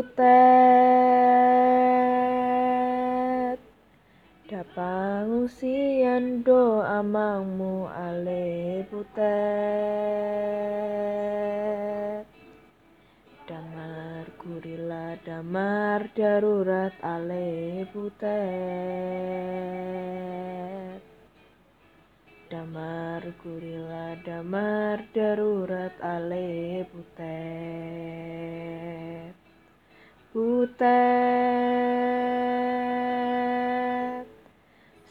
butet Dapang usian do amangmu ale butet Damar gurila damar darurat ale butet Damar gurila damar darurat ale butet Butet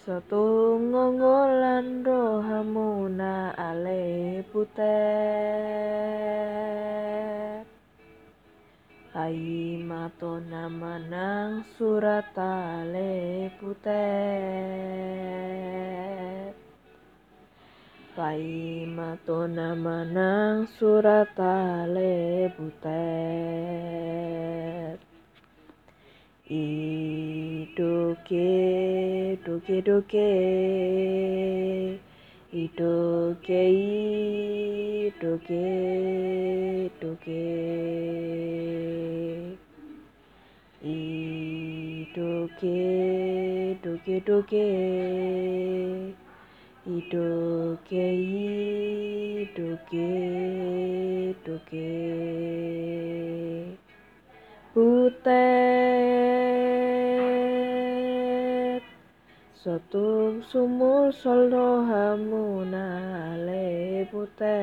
Soto ngongolan rohamuna ale butet Ai matona manang surat ale butet Pai matona manang surat ale butet ঢুকে ঢুকে ঢুকে ইটোকেই টোকে টোকে ইটোকে টোকে টোকে ইটোকেই টোকে টোকে পুতে Sotum sumur soldo hamuna lepute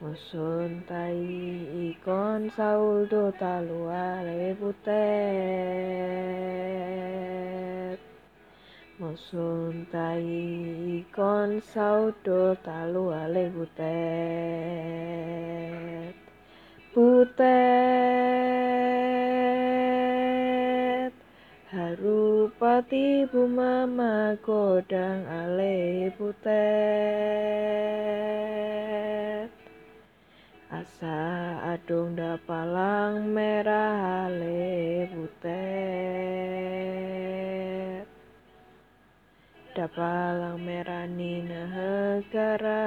Musun tai ikon saul do talua lepute Musun tai ikon saul do talua lepute Musun talua lepute Harupati bumama godang ale butet Asa adung dapalang merah ale butet Dapalang merah nina hegara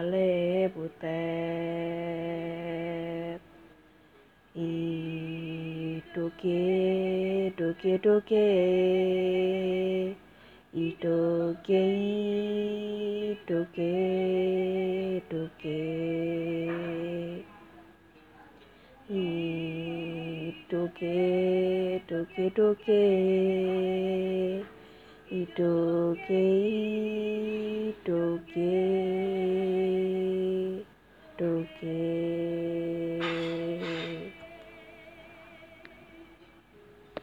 ale butet toke, toke, toke. I toke, i toke, toke. I toke, toke, toke. I toke.